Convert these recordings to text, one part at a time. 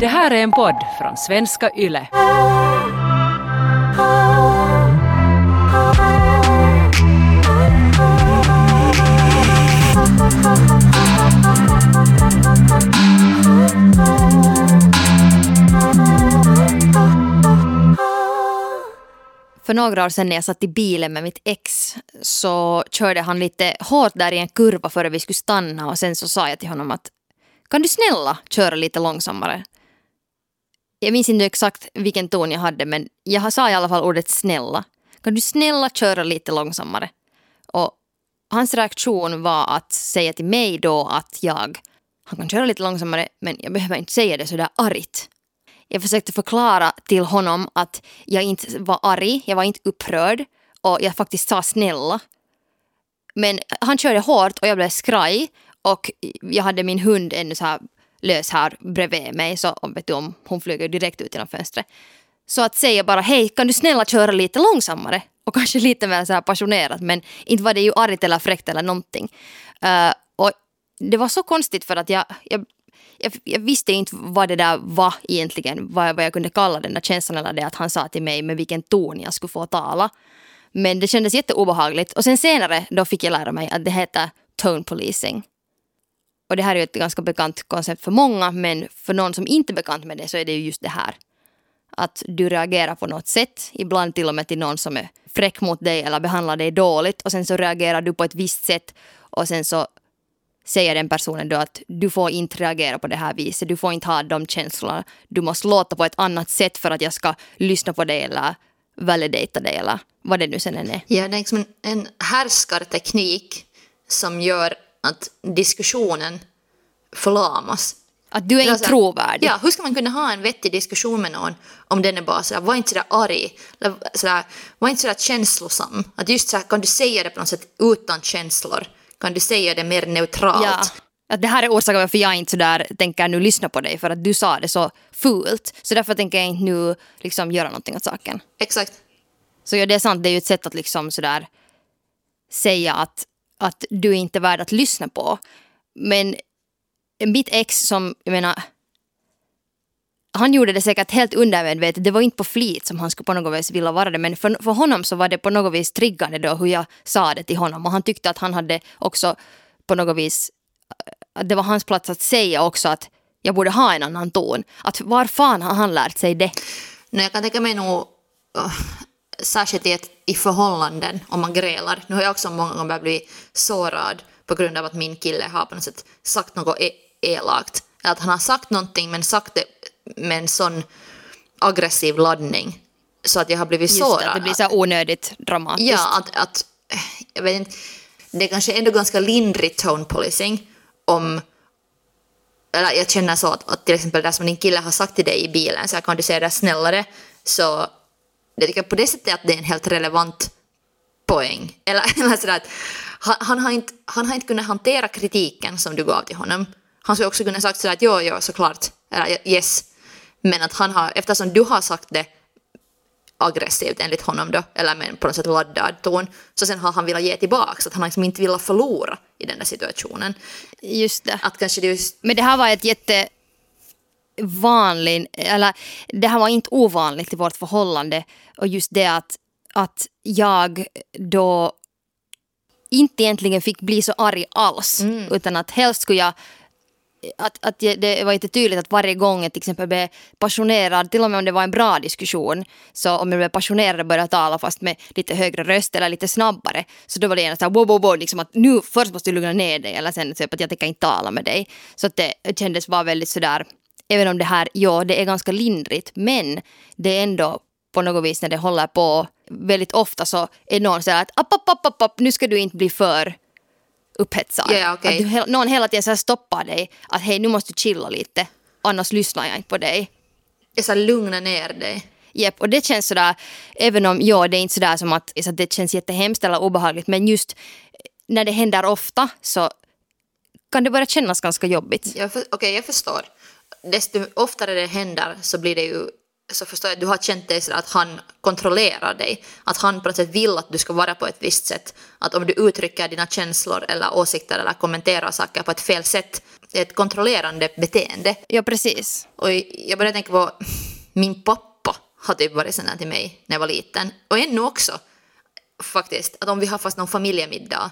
Det här är en podd från svenska YLE. För några år sedan när jag satt i bilen med mitt ex så körde han lite hårt där i en kurva före vi skulle stanna och sen så sa jag till honom att kan du snälla köra lite långsammare? Jag minns inte exakt vilken ton jag hade men jag sa i alla fall ordet snälla. Kan du snälla köra lite långsammare? Och hans reaktion var att säga till mig då att jag han kan köra lite långsammare men jag behöver inte säga det sådär argt. Jag försökte förklara till honom att jag inte var arg, jag var inte upprörd och jag faktiskt sa snälla. Men han körde hårt och jag blev skraj och jag hade min hund ännu så här lös här bredvid mig så om, vet du, om hon flyger direkt ut genom fönstret. Så att säga bara hej kan du snälla köra lite långsammare och kanske lite mer så här passionerat men inte var det ju argt eller fräckt eller någonting. Uh, och det var så konstigt för att jag, jag jag, jag, visste inte vad det där var egentligen, vad, vad jag kunde kalla den där känslan eller det att han sa till mig med vilken ton jag skulle få tala. Men det kändes jätteobehagligt och sen senare då fick jag lära mig att det heter tone policing. Och det här är ju ett ganska bekant koncept för många men för någon som inte är bekant med det så är det ju just det här. Att du reagerar på något sätt, ibland till och med till någon som är fräck mot dig eller behandlar dig dåligt och sen så reagerar du på ett visst sätt och sen så säger den personen då att du får inte reagera på det här viset, du får inte ha de känslorna, du måste låta på ett annat sätt för att jag ska lyssna på dig eller validata dig eller vad det nu sen än är. Ja, det är liksom en härskarteknik som gör att diskussionen förlamas. Att du är inte trovärdig. Ja, hur ska man kunna ha en vettig diskussion med någon om den är bara sådär, var inte sådär arg, sådär, var inte sådär känslosam. Att just sådär, kan du säga det på något sätt utan känslor? Kan du säga det mer neutralt? Ja. Att det här är orsaken varför jag inte sådär tänker nu lyssna på dig för att du sa det så fult. Så därför tänker jag inte nu liksom göra någonting åt saken. Exakt. Så ja, det är sant, det är ju ett sätt att liksom sådär säga att, att du är inte värd att lyssna på. Men mitt ex som, jag menar, han gjorde det säkert helt undermedvetet. Det var inte på flit som han skulle på något vis vilja vara det. Men för, för honom så var det på något vis triggande då hur jag sa det till honom. Och han tyckte att han hade också på något vis, att det var hans plats att säga också att jag borde ha en annan ton. Att var fan har han lärt sig det? Nej, jag kan tänka mig nog, äh, särskilt i, ett, i förhållanden, om man grälar. Nu har jag också många gånger blivit sårad på grund av att min kille har på något sätt sagt något e elakt. Att han har sagt någonting men sagt det med en sån aggressiv laddning så att jag har blivit Just sårad. Det, det blir så onödigt dramatiskt. Ja, att, att jag vet inte, det är kanske ändå ganska lindrigt tone policing om eller jag känner så att, att till exempel det som din kille har sagt till dig i bilen, så här, kan du säga det snällare, så jag tycker på det sättet att det är en helt relevant poäng. Eller, eller sådär att han, han, har inte, han har inte kunnat hantera kritiken som du gav till honom. Han skulle också kunna sagt sådär att jo, jo, såklart, eller yes, men att han har, eftersom du har sagt det aggressivt enligt honom då, eller med på något sätt laddad ton, så sen har han velat ge tillbaka, så att han liksom inte velat förlora i den där situationen. Just det. Att kanske det just... Men det här var ett jätte vanligt, eller det här var inte ovanligt i vårt förhållande och just det att, att jag då inte egentligen fick bli så arg alls mm. utan att helst skulle jag att, att det var inte tydligt att varje gång jag till exempel blev passionerad, till och med om det var en bra diskussion, så om jag blev passionerad och började tala fast med lite högre röst eller lite snabbare, så då var det gärna såhär wow, wow, wow, liksom att nu först måste du lugna ner dig eller sen typ att jag tänker inte tala med dig. Så att det kändes bara väldigt sådär, även om det här, ja det är ganska lindrigt, men det är ändå på något vis när det håller på väldigt ofta så är någon såhär att app, app, app, app, nu ska du inte bli för upphetsad. Yeah, okay. Att du, någon hela tiden så stoppar dig. Att hej, nu måste du chilla lite. Annars lyssnar jag inte på dig. Jag så lugna ner dig. Jepp, och det känns sådär, även om ja, det är inte sådär som att, så att det känns jättehemskt eller obehagligt, men just när det händer ofta så kan det börja kännas ganska jobbigt. Okej, okay, jag förstår. Desto oftare det händer så blir det ju så förstår jag att du har känt dig att han kontrollerar dig. Att han på något sätt vill att du ska vara på ett visst sätt. Att om du uttrycker dina känslor eller åsikter eller kommenterar saker på ett fel sätt ett kontrollerande beteende. Ja, precis. Och jag började tänka på min pappa har typ varit sån här till mig när jag var liten. Och ännu också faktiskt. Att om vi har fast någon familjemiddag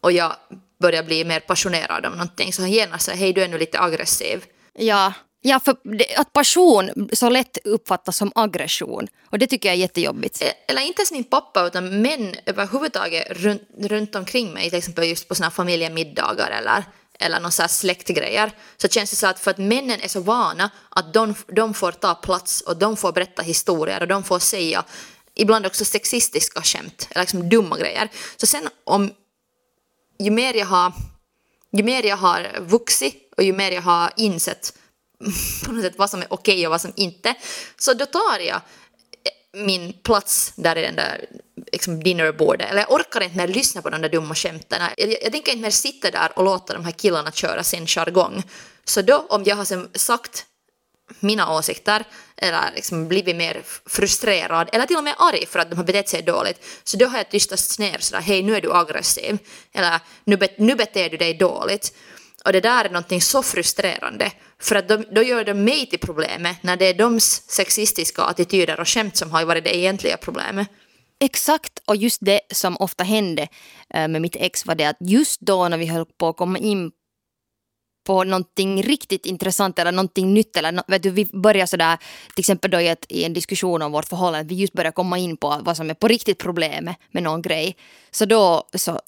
och jag börjar bli mer passionerad om någonting så han genast säger hej du är nu lite aggressiv. Ja, ja för det, att passion så lätt uppfattas som aggression och det tycker jag är jättejobbigt. Eller inte ens min pappa utan män överhuvudtaget runt, runt omkring mig, till exempel just på såna här familjemiddagar eller eller någon så här släktgrejer, så känns det så att för att männen är så vana att de, de får ta plats och de får berätta historier och de får säga ibland också sexistiska skämt eller liksom dumma grejer. Så sen om ju mer jag har, ju mer jag har vuxit och ju mer jag har insett på något sätt vad som är okej och vad som inte, så då tar jag min plats där i den där liksom dinnerbordet. Eller jag orkar inte mer lyssna på de där dumma skämten. Jag, jag, jag tänker inte mer sitta där och låta de här killarna köra sin jargong. Så då, om jag har sen sagt mina åsikter eller liksom blivit mer frustrerad eller till och med arg för att de har betett sig dåligt så då har jag tystats ner sådär hej nu är du aggressiv eller nu, bet nu beter du dig dåligt och det där är någonting så frustrerande för att de, då gör de mig till problemet när det är deras sexistiska attityder och skämt som har varit det egentliga problemet. Exakt, och just det som ofta hände eh, med mitt ex var det att just då när vi höll på att komma in på någonting riktigt intressant eller någonting nytt eller vet du, vi börjar sådär till exempel då i, ett, i en diskussion om vårt förhållande, vi just börjar komma in på vad som är på riktigt problemet med någon grej. Så då så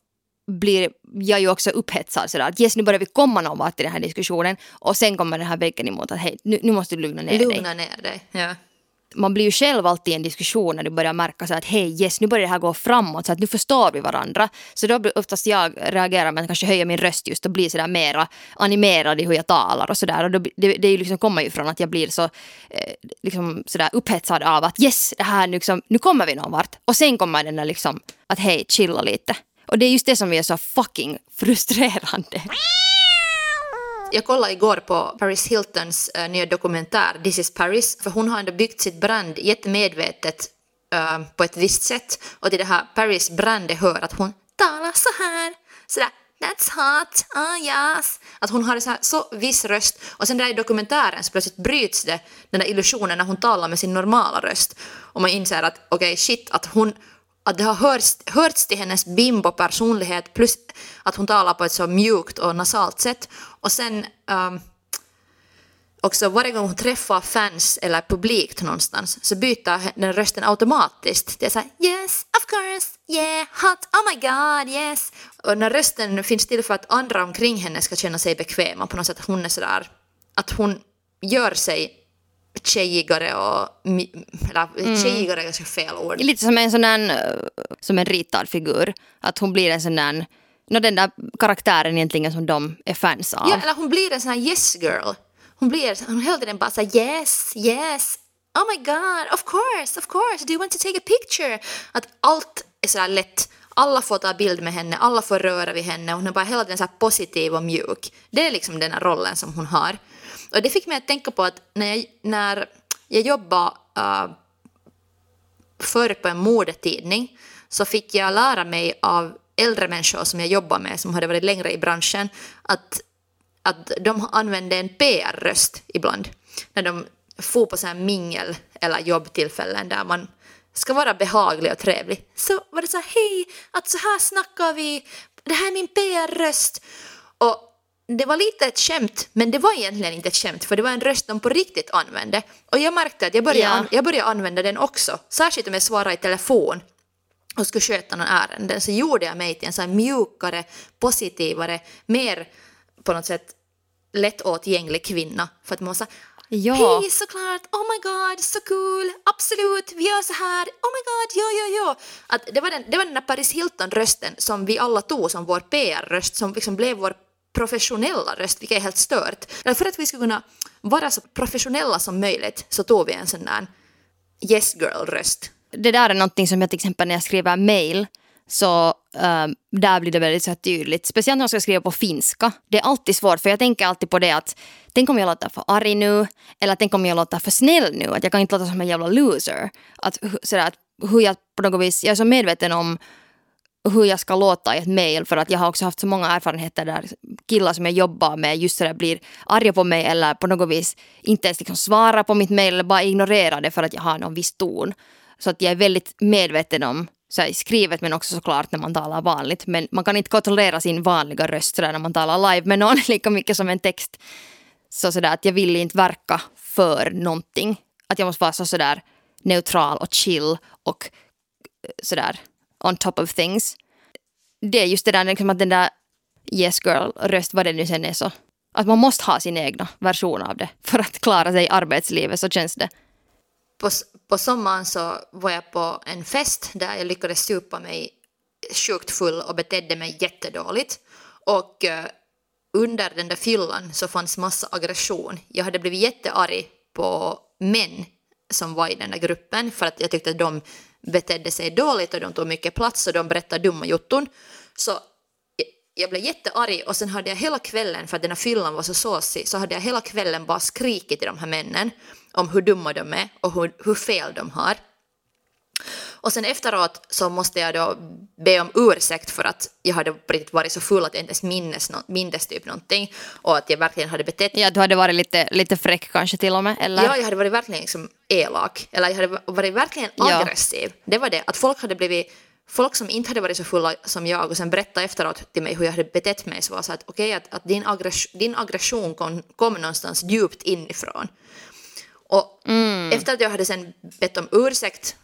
blir jag ju också upphetsad sådär att yes nu börjar vi komma någon vart i den här diskussionen och sen kommer den här väggen emot att hej nu, nu måste du lugna ner lugna dig. Lugna ner dig, ja man blir ju själv alltid i en diskussion när du börjar märka så att hej, yes, nu börjar det här gå framåt så att nu förstår vi varandra. Så då blir oftast jag reagerar med att kanske höja min röst just och blir sådär mera animerad i hur jag talar och sådär. Och då, det, det liksom kommer ju från att jag blir så eh, liksom sådär upphetsad av att yes, det här liksom, nu kommer vi någon vart. Och sen kommer den där liksom att hej, chilla lite. Och det är just det som är så fucking frustrerande jag kollade igår på Paris Hiltons uh, nya dokumentär This is Paris, för hon har ändå byggt sitt brand jättemedvetet uh, på ett visst sätt. Och till det här Paris brandet hör att hon talar så här, sådär That's hot, oh yes. Att hon har en så, här, så viss röst och sen där i dokumentären så plötsligt bryts det, den där illusionen när hon talar med sin normala röst. Och man inser att okej okay, shit, att hon, att det har hörts, hörts till hennes bimbo-personlighet plus att hon talar på ett så mjukt och nasalt sätt. Och sen um, också varje gång hon träffar fans eller publik någonstans så byter den rösten automatiskt. Det är såhär yes, of course, yeah, hot, oh my god, yes. Och när rösten finns till för att andra omkring henne ska känna sig bekväma på något sätt, hon är sådär, att hon gör sig tjejigare och... Eller mm. tjejigare är ganska fel ord. Lite som en sån där, som en ritad figur. Att hon blir en sån där, no, den där karaktären egentligen som de är fans av. Ja, eller hon blir en sån här yes girl. Hon blir, hon hela tiden bara såhär yes, yes, oh my god, of course, of course, do you want to take a picture? Att allt är sådär lätt. Alla får ta bild med henne, alla får röra vid henne. Hon är bara hela tiden så positiv och mjuk. Det är liksom den här rollen som hon har. Och det fick mig att tänka på att när jag, när jag jobbade äh, uh, förr på en modetidning så fick jag lära mig av äldre människor som jag jobbar med som hade varit längre i branschen att, att de använde en PR-röst ibland när de får på så här mingel eller jobbtillfällen där man ska vara behaglig och trevlig. Så var det så här, hej, att så här snackar vi, det här är min PR-röst. Och det var lite ett skämt, men det var egentligen inte ett skämt för det var en röst de på riktigt använde. Och jag märkte att jag började, ja. an, jag började använda den också, särskilt om jag svarade i telefon och skulle sköta någon ärende så gjorde jag mig till en så mjukare, positivare, mer på något sätt lättåtgänglig kvinna. För att man var Ja. Hej såklart, oh my god, så cool, absolut, vi gör så här, oh my god, ja, ja, ja. Att det, var den, det var den där Paris Hilton-rösten som vi alla tog som vår PR-röst, som liksom blev vår professionella röst, vilket är helt stört. För att vi skulle kunna vara så professionella som möjligt så tog vi en sån där yes girl-röst. Det där är någonting som jag till exempel när jag skriver mail så um, där blir det väldigt så tydligt. Speciellt när jag ska skriva på finska. Det är alltid svårt för jag tänker alltid på det att tänk om jag låter för arg nu eller tänk om jag låter för snäll nu. Att jag kan inte låta som en jävla loser. Att, sådär, att hur jag på något vis, jag är så medveten om hur jag ska låta i ett mail för att jag har också haft så många erfarenheter där killar som jag jobbar med just så där blir arga på mig eller på något vis inte ens liksom svarar på mitt mail eller bara ignorerar det för att jag har någon viss ton. Så att jag är väldigt medveten om så här, skrivet men också såklart när man talar vanligt. Men man kan inte kontrollera sin vanliga röst så där, när man talar live med någon lika mycket som en text. Så så där att jag vill inte verka för någonting. Att jag måste vara så så där neutral och chill och eh, så sådär on top of things. Det är just det där liksom att den där yes girl-röst, vad det nu sen är så. Att man måste ha sin egna version av det för att klara sig i arbetslivet, så känns det. På, på sommaren så var jag på en fest där jag lyckades supa mig sjukt full och betedde mig jättedåligt. Och uh, under den där fyllan så fanns massa aggression. Jag hade blivit jättearg på män som var i den där gruppen för att jag tyckte att de betedde sig dåligt och de tog mycket plats och de berättade dumma jotton. Så jag blev jättearg och sen hade jag hela kvällen, för att den här fyllan var så såsig, så hade jag hela kvällen bara skrikit till de här männen om hur dumma de är och hur, hur fel de har. Och sen efteråt så måste jag då be om ursäkt för att jag hade varit så full att jag inte ens mindes, mindes typ någonting och att jag verkligen hade betett Ja, du hade varit lite, lite fräck kanske till och med, eller? Ja, jag hade varit verkligen liksom elak, eller jag hade varit verkligen aggressiv. Ja. Det var det, att folk hade blivit folk som inte hade varit så fulla som jag och sen berättade efteråt till mig hur jag hade betett mig så var så att okej okay, att, att, din, aggression, din aggression kom, kom någonstans djupt inifrån. Och mm. efter att jag hade sen bett om ursäkt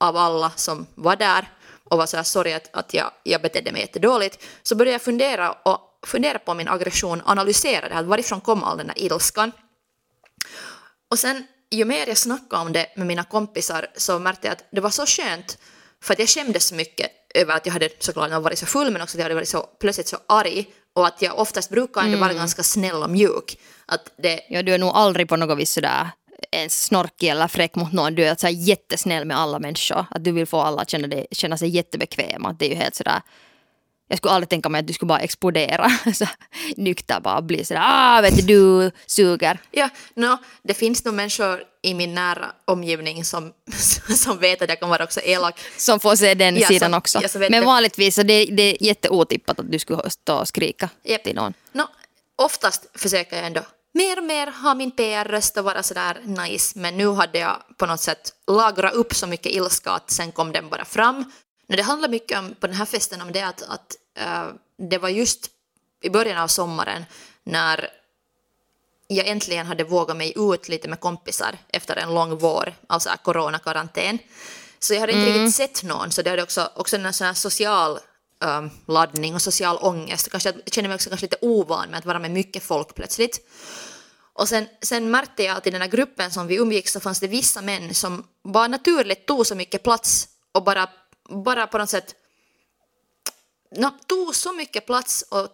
av alla som var där och var så här sorry att, att jag, jag betedde mig jättedåligt så började jag fundera, och, fundera på min aggression, analysera det här, varifrån kom all den där ilskan. Och sen ju mer jag snackade om det med mina kompisar så märkte jag att det var så skönt för att jag skämdes så mycket över att jag hade såklart varit så full men också att jag hade varit så plötsligt så arg och att jag oftast brukar ändå vara mm. ganska snäll och mjuk. Att det... Ja, du är nog aldrig på något vis sådär ens snorkig eller fräck mot någon. Du är alltså jättesnäll med alla människor. Att du vill få alla att känna, dig, känna sig jättebekväma. Det är ju helt sådär jag skulle aldrig tänka mig att du skulle bara explodera. Så, nykter bara bli sådär, ah vet du, du suger. Ja, no, det finns nog människor i min nära omgivning som, som vet att jag kan vara också elak. Som får se den ja, sidan som, också. Ja, Men vanligtvis så det, det är jätteotippat att du skulle stå och skrika yep. till någon. No, oftast försöker jag ändå mer och mer ha min PR-röst och vara sådär nice, men nu hade jag på något sätt lagrat upp så mycket ilska att sen kom den bara fram. Men det handlar mycket om, på den här festen om det att, att uh, det var just i början av sommaren när jag äntligen hade vågat mig ut lite med kompisar efter en lång vår av så coronakarantän. Så jag hade inte mm. riktigt sett någon, så det hade också, också en sån social um, laddning och social ångest. Kanske jag känner mig också kanske lite ovan med att vara med mycket folk plötsligt. Och sen, sen märkte jag att i den här gruppen som vi umgicks så fanns det vissa män som bara naturligt tog så mycket plats och bara, bara på något sätt no, tog så mycket plats och,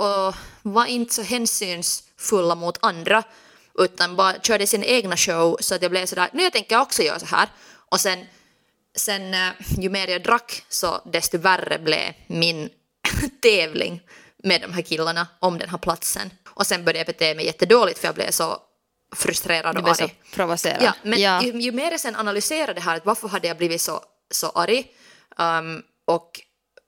och var inte så hänsynsfulla mot andra utan bara körde sin egna show så att jag blev sådär, nu jag tänker också göra så här. Och sen sen eh, ju mer jag drack så desto värre blev min tävling med de här killarna om den här platsen. Och sen började jag bete mig jättedåligt för jag blev så frustrerad och arg. Provocerad. Ja, men ja. Ju, ju, mer jag sen analyserade det här, varför hade jag blivit så, så arg? Um, och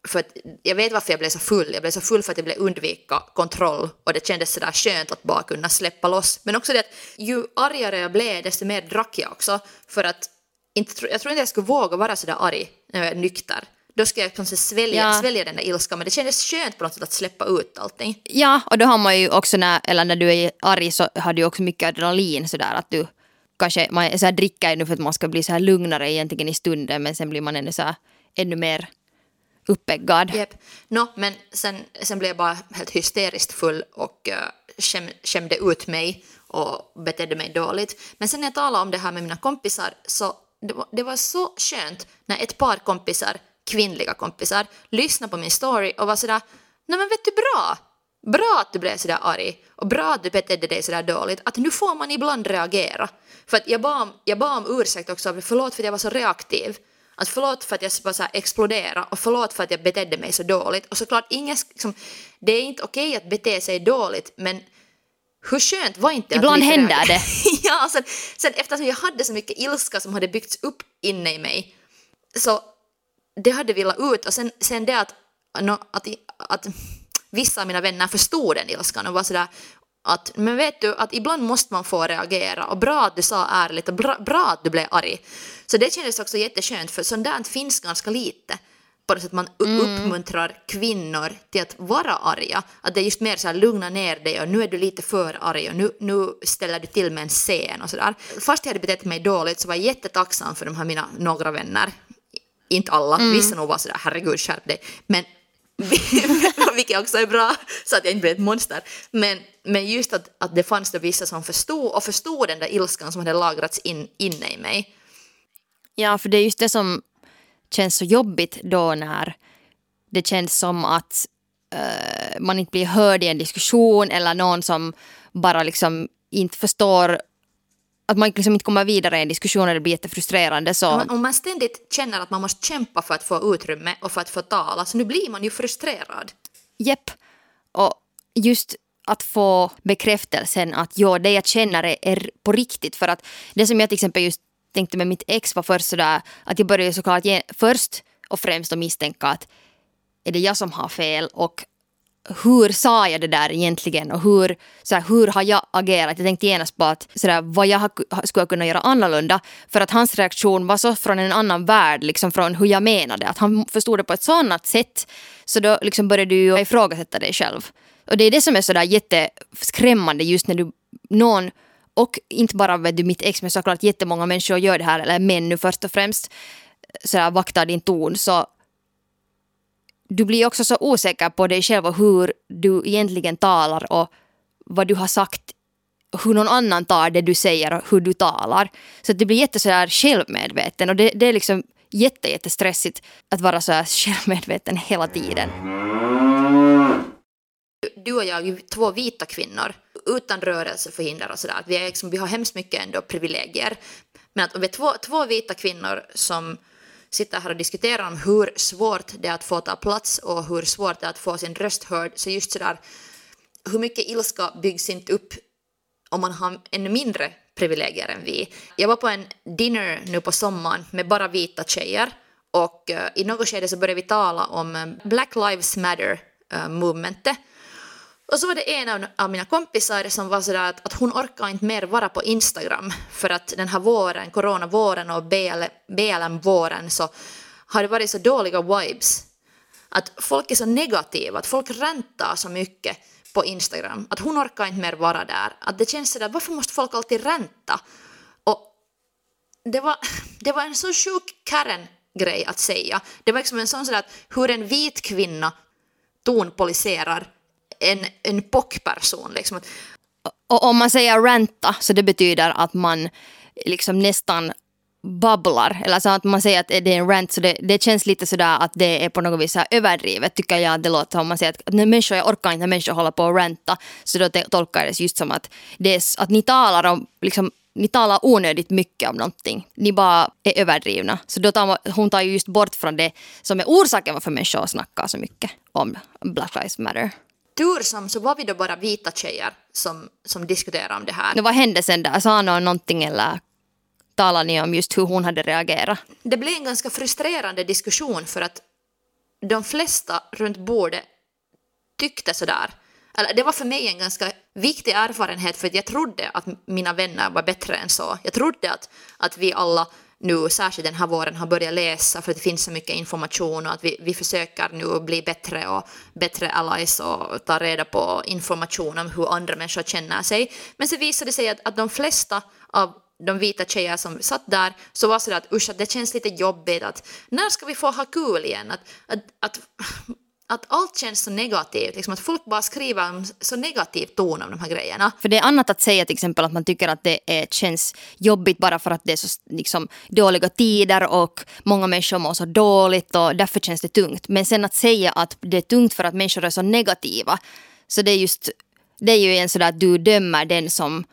för att jag vet varför jag blev så full. Jag blev så full för att jag ville undvika kontroll och det kändes sådär skönt att bara kunna släppa loss. Men också det att ju argare jag blev desto mer drack jag också för att inte, jag tror inte jag skulle våga vara sådär arg när jag är nykter. Då ska jag kanske svälja, ja. svälja den där ilskan men det kändes skönt på något sätt att släppa ut allting. Ja, och då har man ju också när, eller när du är arg så har du också mycket adrenalin sådär att du kanske, man så här dricker nu för att man ska bli så här lugnare egentligen i stunden men sen blir man ännu så här, ännu mer uppeggad. Yep. No, men sen, sen blev jag bara helt hysteriskt full och uh, skämde ut mig och betedde mig dåligt. Men sen när jag talade om det här med mina kompisar så det var, det var så skönt när ett par kompisar, kvinnliga kompisar, lyssnade på min story och var sådär Nej men vet du bra, bra att du blev sådär arg och bra att du betedde dig sådär dåligt, att nu får man ibland reagera. För att jag bad om, jag bad om ursäkt också, förlåt för att jag var så reaktiv. Att förlåt för att jag bara så explodera och förlåt för att jag betedde mig så dåligt. Och såklart, ingen, liksom, det är inte okej att bete sig dåligt men hur skönt var inte Ibland att händer det. ja, sen, sen eftersom jag hade så mycket ilska som hade byggts upp inne i mig så det hade velat ut och sen, sen det att, no, att, att vissa av mina vänner förstod den ilskan och var sådär att, men vet du, att ibland måste man få reagera och bra att du sa ärligt och bra, bra att du blev arg. Så det kändes också jätteskönt för sånt där finns ganska lite. På det sätt man mm. uppmuntrar kvinnor till att vara arga. Att det är just mer så här lugna ner dig och nu är du lite för arg och nu, nu ställer du till med en scen och sådär. Fast jag hade betett mig dåligt så var jag jättetacksam för de här mina några vänner. Inte alla, mm. vissa nog var sådär herregud skärp dig. Men vilket också är bra, så att jag inte blir ett monster. Men, men just att, att det fanns det vissa som förstod och förstod den där ilskan som hade lagrats in, inne i mig. Ja, för det är just det som känns så jobbigt då när det känns som att uh, man inte blir hörd i en diskussion eller någon som bara liksom inte förstår att man liksom inte kommer vidare i en diskussion och det blir jättefrustrerande. Så... Om man ständigt känner att man måste kämpa för att få utrymme och för att få tala, så nu blir man ju frustrerad. Jepp. Och just att få bekräftelsen att ja, det jag känner är, är, på riktigt. För att det som jag till exempel just tänkte med mitt ex var först sådär att jag började såklart först och främst att misstänka att är det jag som har fel och hur sa jag det där egentligen och hur, så här, hur har jag agerat? Jag tänkte genast på att, så där, vad jag skulle kunna göra annorlunda för att hans reaktion var så från en annan värld, liksom från hur jag menade. Att han förstod det på ett sådant sätt så då liksom började du ju ifrågasätta dig själv. Och det är det som är så där jätteskrämmande just när du, någon och inte bara vet du, mitt ex men såklart jättemånga människor gör det här, eller män nu först och främst, så där, vaktar din ton. Så du blir också så osäker på dig själv och hur du egentligen talar och vad du har sagt hur någon annan tar det du säger och hur du talar. Så att du blir jättesådär självmedveten och det, det är liksom jätte, jättestressigt att vara så här självmedveten hela tiden. Du och jag är ju två vita kvinnor utan rörelseförhinder och sådär. Vi, liksom, vi har hemskt mycket ändå privilegier. Men att om vi är två, två vita kvinnor som sitter här och diskuterar om hur svårt det är att få ta plats och hur svårt det är att få sin röst hörd. Så just sådär, hur mycket ilska byggs inte upp om man har ännu mindre privilegier än vi. Jag var på en dinner nu på sommaren med bara vita tjejer och eh, i något skede så började vi tala om eh, Black Lives Matter uh, movementet och så var det en av, mina kompisar som var sådär att, att hon orkar inte mer vara på Instagram för att den här våren, coronavåren och BL, BLM-våren så har det varit så dåliga vibes. Att folk är så negativa, att folk räntar så mycket på Instagram att hon orkar inte mer vara där. Att det känns sådär, varför måste folk alltid ränta? Och det var, det var en så sjuk Karen-grej att säga. Det var liksom en sån sådär att hur en vit kvinna tonpoliserar en, en pockperson. Liksom. Och om man säger ranta så det betyder att man liksom nästan babblar. Eller så att man säger att det är en rant så det, det känns lite sådär att det är på något vis överdrivet tycker jag det låter. Om man säger att när människor, jag orkar inte när människor håller på att ranta så då tolkar jag det just som att, det är, att ni talar om liksom, ni talar onödigt mycket om någonting. Ni bara är överdrivna. Så då tar man, hon tar ju just bort från det som är orsaken varför människor snackar så mycket om Black Lives Matter tursom så var vi då bara vita tjejer som, som diskuterade om det här. No, vad hände sen där? Sa någon någonting eller talade ni om just hur hon hade reagerat? Det blev en ganska frustrerande diskussion för att de flesta runt bordet tyckte sådär. Eller, det var för mig en ganska viktig erfarenhet för att jag trodde att mina vänner var bättre än så. Jag trodde att, att vi alla nu särskilt den här våren har börjat läsa för att det finns så mycket information och att vi, vi försöker nu bli bättre och bättre allies och ta reda på information om hur andra människor känner sig. Men så visade det sig att, att de flesta av de vita tjejer som satt där så var sådär att usch, att det känns lite jobbigt att när ska vi få ha kul igen? Att, att, att att allt känns så negativt, liksom att folk bara skriver en så negativ ton om de här grejerna. För det är annat att säga till exempel att man tycker att det är, känns jobbigt bara för att det är så liksom, dåliga tider och många människor mår så dåligt och därför känns det tungt. Men sen att säga att det är tungt för att människor är så negativa, så det är just, det är ju en sådär att du dömer den som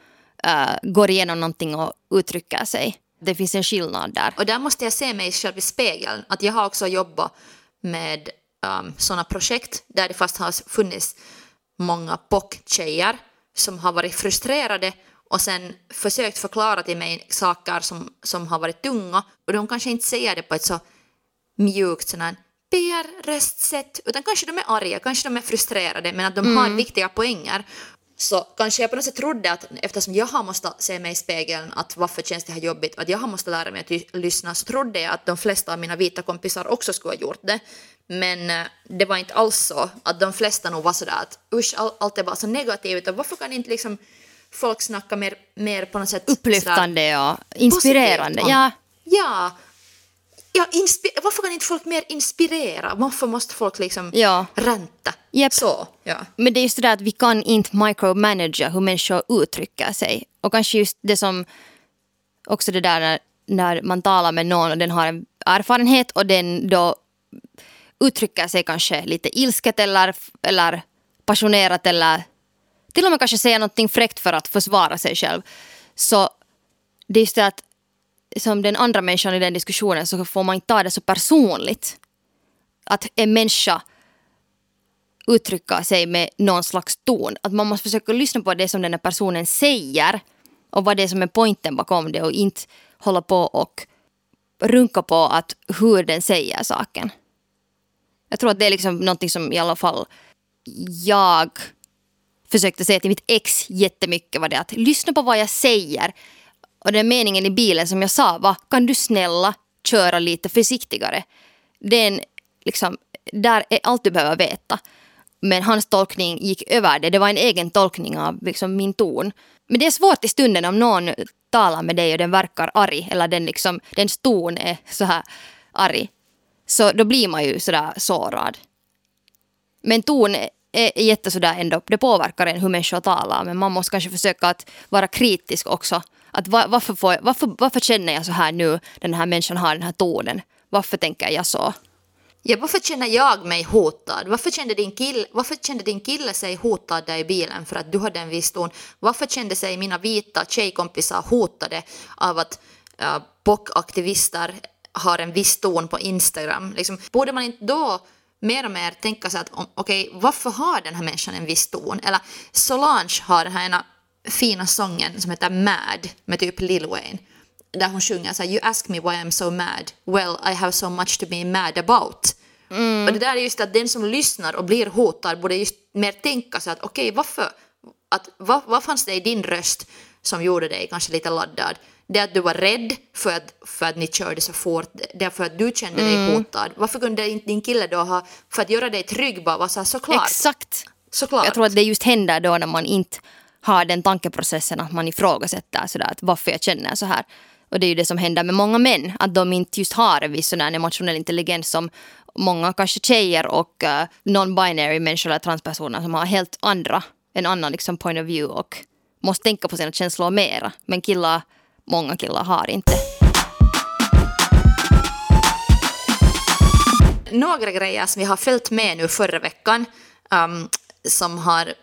uh, går igenom någonting och uttrycker sig. Det finns en skillnad där. Och där måste jag se mig själv i spegeln, att jag har också jobbat med um, sådana projekt där det fast har funnits många POC-tjejer som har varit frustrerade och sen försökt förklara till mig saker som, som har varit tunga och de kanske inte säger det på ett så mjukt PR-röstsätt, utan kanske de är arga, kanske de är frustrerade, men att de har viktiga poänger. Så kanske jag på något sätt trodde att eftersom jag har måste se mig i spegeln att varför känns det här jobbigt att jag har måste lära mig att ly- lyssna så trodde jag att de flesta av mina vita kompisar också skulle ha gjort det. Men eh, det var inte alls så att de flesta nog var sådär att usch all, allt är bara så negativt och varför kan inte liksom folk snacka mer, mer på något sätt Upplyftande och inspirerande. Ja, Ja. Ja, varför kan inte folk mer inspirera? Varför måste folk liksom Ja. ränta? Japp. Så, ja. Men det är just det där att vi kan inte micromanagera hur människor uttrycker sig. Och kanske just det som också det där när, när man talar med någon och den har en erfarenhet och den då uttrycker sig kanske lite ilsket eller, eller passionerat eller till och med kanske säger någonting fräckt för att försvara sig själv. Så det är just det att som den andra människan i den diskussionen så får man inte ta det så personligt. Att en människa uttrycka sig med någon slags ton. Att man måste försöka lyssna på det som den här personen säger och vad det är som är poängen bakom det och inte hålla på och runka på att hur den säger saken. Jag tror att det är liksom någonting som i alla fall jag försökte säga till mitt ex jättemycket var det att lyssna på vad jag säger. Och den meningen i bilen som jag sa var kan du snälla köra lite försiktigare. Det är en, liksom, där är allt du behöver veta. Men hans tolkning gick över det. Det var en egen tolkning av liksom, min ton. Men det är svårt i stunden om någon talar med dig och den verkar arg eller den liksom, dens ton är så här arg. Så då blir man ju sådär sårad. Men ton är är jätte sådär ändå, det påverkar en hur människor talar men man måste kanske försöka att vara kritisk också. Att var, varför, får, varför, varför känner jag så här nu, den här människan har den här tonen? Varför tänker jag så? Ja, varför känner jag mig hotad? Varför kände, din kille, varför kände din kille sig hotad där i bilen för att du hade en viss ton? Varför kände sig mina vita tjejkompisar hotade av att uh, bockaktivister har en viss ton på Instagram? Liksom, borde man inte då mer och mer tänka sig att okej, okej, varför har den här människan en viss ton? Eller Solange har den här ena fina sången som heter Mad med typ Lil Wayne där hon sjunger så här, You ask me why I'm so mad. Well, I have so much to be mad about. Och det där är just att den som lyssnar och blir hotad borde just mer tänka sig att okej, varför, att, vad, vad fanns det i din röst som gjorde dig kanske lite laddad? Det att du var rädd för att, för att ni körde så fort, det är för att du kände dig hotad. Varför kunde inte din kille då ha, för att göra dig trygg bara vara så här, såklart, Exakt. såklart. Jag tror att det just händer då när man inte har den tankeprocessen att man ifrågasätter sådär att varför jag känner så här. Och det är ju det som händer med många män, att de inte just har en viss sån emotionell intelligens som många kanske tjejer och uh, non-binary människor eller transpersoner som har helt andra, en annan liksom point of view och måste tänka på sina känslor mera. Men killar, många killar har inte. några grejer som vi har följt med nu förra veckan um, som har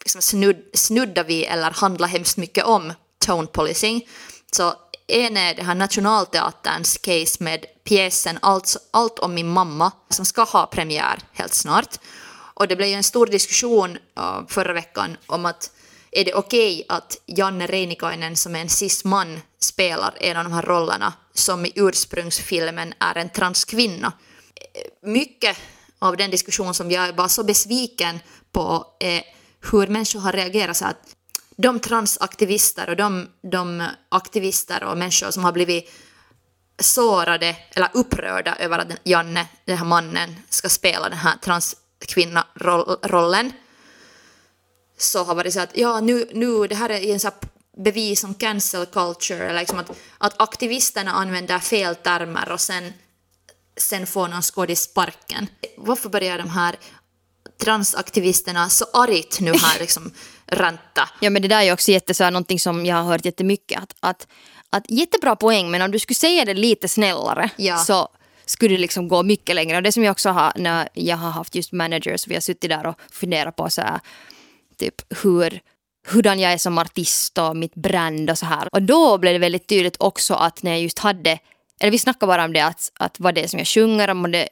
liksom snudd, snuddar vid eller handlar hemskt mycket om tone policing. Så en är det här Nationalteaterns case med pjäsen Allt, Allt om min mamma som ska ha premiär helt snart. Och det blev ju en stor diskussion förra veckan om att är det okej att Janne Reinikainen som är en cis-man spelar en av de här rollerna som i ursprungsfilmen är en transkvinna eh, mycket av den diskussion som jag är bara så besviken på är hur människor har reagerat så att de transaktivister och de, de aktivister och människor som har blivit sårade eller upprörda över att Janne, den här mannen, ska spela den här transkvinnarollen så har varit så att ja, nu, nu det här är en sån här bevis om cancel culture, eller liksom att, att aktivisterna använder fel termer och sen sen får någon skådis sparken. Varför börjar de här transaktivisterna så argt nu här liksom ranta? Ja men det där är också jätte, så här, någonting som jag har hört jättemycket. Att, att, att jättebra poäng men om du skulle säga det lite snällare Ja. så skulle det liksom gå mycket längre. Och det som jag också har när jag har haft just managers, vi har suttit där och funderat på så här, typ hur hurdan jag är som artist och mitt brand och så här. Och då blev det väldigt tydligt också att när jag just hade, eller vi snackade bara om det att, att vad det är som jag sjunger om och det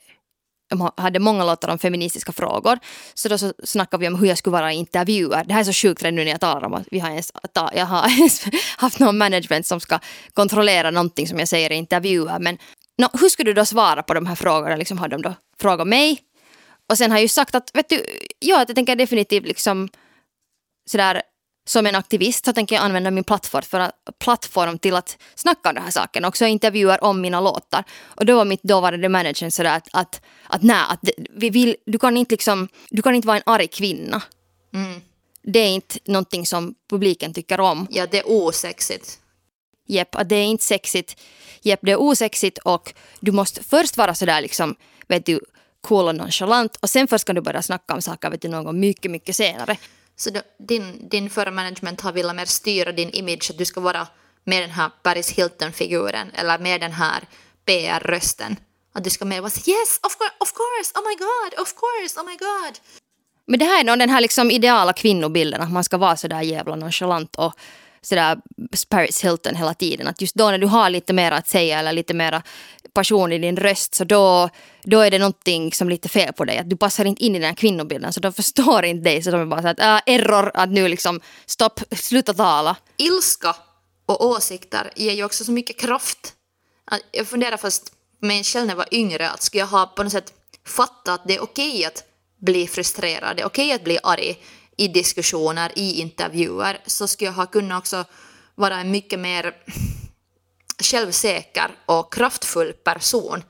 de hade många låtar om feministiska frågor. Så då så snackade vi om hur jag skulle vara i intervjuer. Det här är så sjukt redan nu när jag talar om att vi har ens, ta, jag har ens haft någon management som ska kontrollera någonting som jag säger i intervjuer. Men no, hur skulle du då svara på de här frågorna? Liksom har de då frågat mig? Och sen har jag ju sagt att, vet du, ja, jag tänker definitivt liksom sådär som en aktivist så tänker jag använda min plattform, för att, plattform till att snacka om den här saken. Också intervjuer om mina låtar. Och då var mitt dåvarande manager sådär att, att, att nej, att vi vill, du, kan inte liksom, du kan inte vara en arg kvinna. Mm. Det är inte någonting som publiken tycker om. Ja, det är osexigt. Jepp, att det är inte sexigt. Jepp, det är osexigt och du måste först vara sådär liksom, vet du, cool och nonchalant och sen först kan du börja snacka om saker vet du, någon gång mycket, mycket senare. Så då, din, din förra management har velat mer styra din image, att du ska vara med den här Paris Hilton-figuren eller med den här PR-rösten. Att du ska mer vara så, yes, of course, of course, oh my god, of course, oh my god. Men det här är nog den här liksom ideala kvinnobilden, att man ska vara så där jävla nonchalant och sådär Paris Hilton hela tiden. Att just då när du har lite mer att säga eller lite mer passion i din röst så då, då är det någonting som är lite fel på dig. Att du passar inte in i den här kvinnobilden så de förstår inte dig. Så de är bara så att äh, error, att nu liksom stopp, sluta tala. Ilska och åsikter ger ju också så mycket kraft. Ah, jag funderar fast mig själv när jag var yngre, att skulle jag ha på något sätt fattat att det är okej att bli frustrerad, det är okej att bli arg i diskussioner, i intervjuer, så skulle jag ha kunnat också vara en mycket mer självsäker och kraftfull person.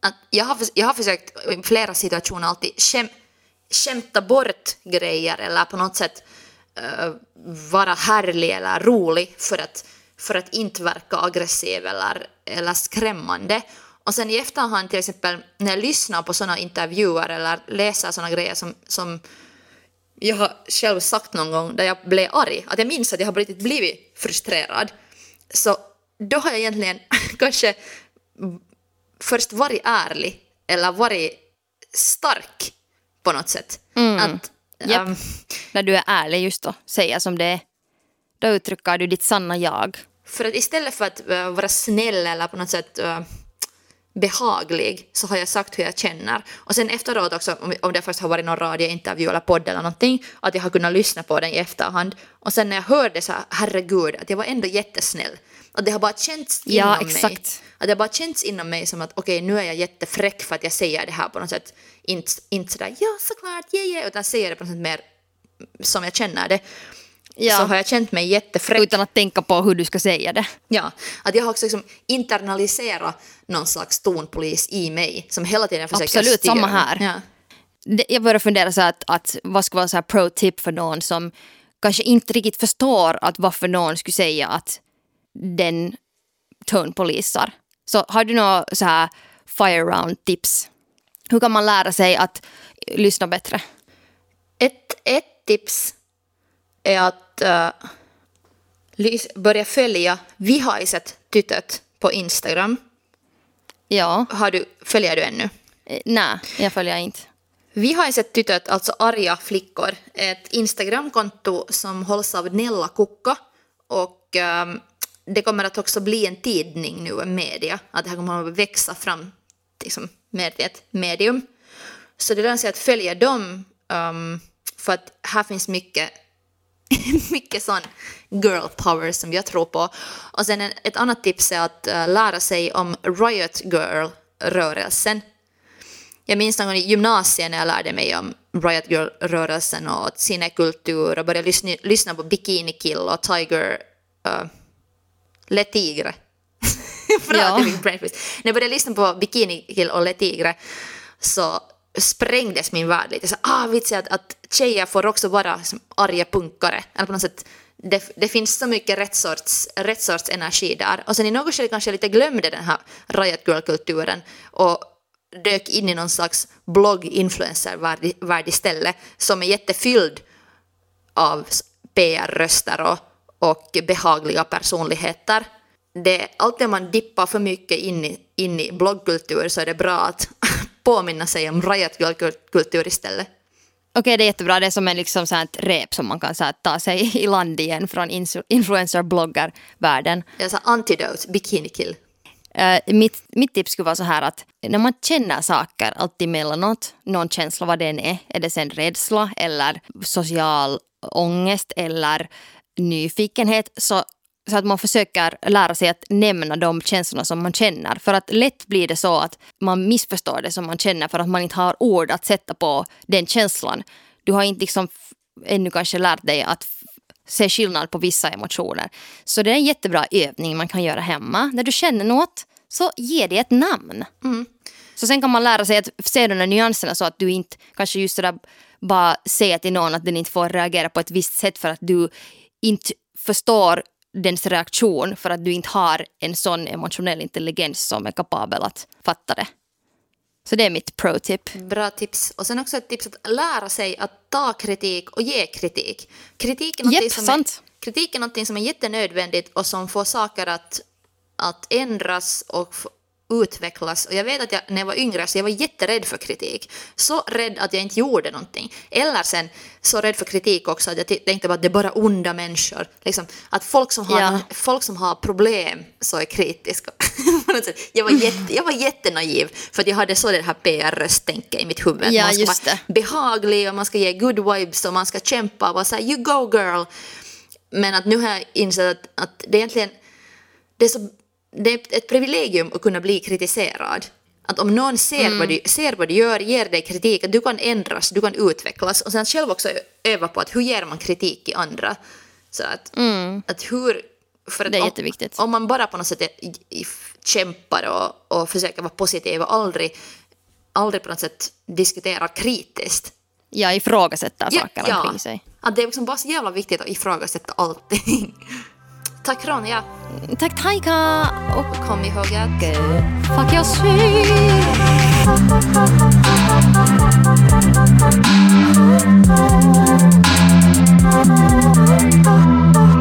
Att jag, har, jag har försökt i flera situationer alltid käm, skämta bort grejer eller på något sätt uh, vara härlig eller rolig för att, för att inte verka aggressiv eller, eller skrämmande. Och sen i efterhand till exempel när jag lyssnar på sådana intervjuer eller läser sådana grejer som, som jag har själv sagt någon gång där jag blev arg, att jag minns att jag har blivit, blivit frustrerad, så då har jag egentligen kanske först varit ärlig eller varit stark på något sätt. Att, Japp. ehm, När du är ärlig just då, säga som det är. Då uttrycker du ditt sanna jag. för att istället för att eh, vara snäll eller på något sätt eh, behaglig så har jag sagt hur jag känner. Och sen efteråt också, om, det först har varit någon radiointervju eller podd eller någonting, att jag har kunnat lyssna på den i efterhand. Och sen när jag hörde så herregud, att jag var ändå jättesnäll. Att det har bara känts inom Ja, mig. Att det har bara känts inom mig som att okej, nu är jag jättefräck för att jag säger det här på något sätt. Inte, inte sådär ja såklart, yeah, yeah, utan säger det på något sätt mer som jag känner det. Ja. Så har jag känt mig jättefräck. Utan att tänka på hur du ska säga det. Ja, att jag har också liksom internaliserat någon slags tonpolis i mig som hela tiden försöker Absolut, styra samma mig. här. Ja. Det- Jag börjar fundera så att, att vad ska vara så här pro-tip för någon som kanske inte riktigt förstår att varför någon skulle säga att den tonpolisar. Så har du några så här fire round tips? Hur kan man lära sig att lyssna bättre? Ett, ett tips är att lys- börja följa Vihaiset tytöt på Instagram. Ja, Har du, följer du ännu? eh, nej, jag följer inte. Vihaiset tytöt, alltså arga flickor, är ett Instagramkonto som hålls av Nella Kukka och ehm, det kommer att också bli en tidning nu, en media, att det här kommer att växa fram liksom, mer till ett medium. Så det lönar sig att följa dem ehm, för att här finns mycket mycket sån girl power som jag tror på. Och sen en, ett annat tips är att eh, lära sig om Riot Girl-rörelsen. Jag minns någon gång i gymnasiet när jag lärde mig om Riot Girl-rörelsen och cinekultur och började lyssna, lyssna på Bikini Kill och Tiger... Uh, Le Tigre. Bra Ja. När jag började lyssna på Bikini Kill och Le Tigre så sprängdes min värld lite. Så, ah, vitsigt att, att tjejer får också vara som arga punkare. Eller på något sätt, det, det finns så mycket rätt sorts, rätt sorts energi där. Och sen i något skede kanske jag lite glömde den här Riot Girl-kulturen och dök in i någon slags blogg-influencer-värld istället som är jättefylld av PR-röster och, och behagliga personligheter. Det, alltid om man dippar för mycket in i, in i bloggkultur så är det bra att påminna sig om riot-kultur istället. Okej, det är jättebra. Det är som en liksom så ett rep som man kan så här, ta sig i land igen från influencer-bloggar-världen. Är så antidote, bikini kill. Eh, mitt, mitt tips skulle vara så här att när man känner saker alltid mellanåt, någon känsla vad den är, är det sen rädsla eller social ångest eller nyfikenhet, så så att man försöker lära sig att nämna de känslorna som man känner. För att lätt blir det så att man missförstår det som man känner för att man inte har ord att sätta på den känslan. Du har inte liksom ännu kanske lärt dig att se skillnad på vissa emotioner. Så det är en jättebra övning man kan göra hemma. När du känner något, så ge det ett namn. Mm. Så sen kan man lära sig att se de där nyanserna så att du inte kanske just sådär bara säger till någon att den inte får reagera på ett visst sätt för att du inte förstår dens reaktion för att du inte har en sån emotionell intelligens som är kapabel att fatta det. Så det är mitt pro-tip. Bra tips. Och sen också ett tips att lära sig att ta kritik och ge kritik. Kritik är, Jepp, som sant. är, kritik är som är jättenödvändigt och som får saker att, att ändras och utvecklas. Och jag vet att jag, när jag var yngre så jag var jätterädd för kritik. Så rädd att jag inte gjorde någonting. Eller sen så rädd för kritik också att jag tänkte bara att det är bara onda människor. Liksom, att folk som har, Ja. folk som har problem så är kritiska. Jag, var jätte, jag var jättenaiv för att jag hade så det här PR-rösttänket i mitt huvud. Ja, man ska vara det. behaglig och man ska ge good vibes och man ska kämpa och vara så här, you go girl. Men att nu har jag insett att, att det egentligen det är, så, det är ett privilegium att kunna bli kritiserad. Att om någon ser, Mm. vad du, ser vad du gör, ger dig kritik, att du kan ändras, du kan utvecklas och sen själv också öva på att hur ger man kritik i andra. Så att, att hur... För att Mm. Det är om, jätteviktigt. Om man bara på något sätt är, kämpar och, och försöker vara positiv och aldrig, aldrig på något sätt diskuterar kritiskt. Jag ifrågasätter saker omkring sig. Att det är liksom bara så jävla viktigt att ifrågasätta allting. Tack Ronja, Tack Taika. Och kom ihåg att fuck your shit. Thank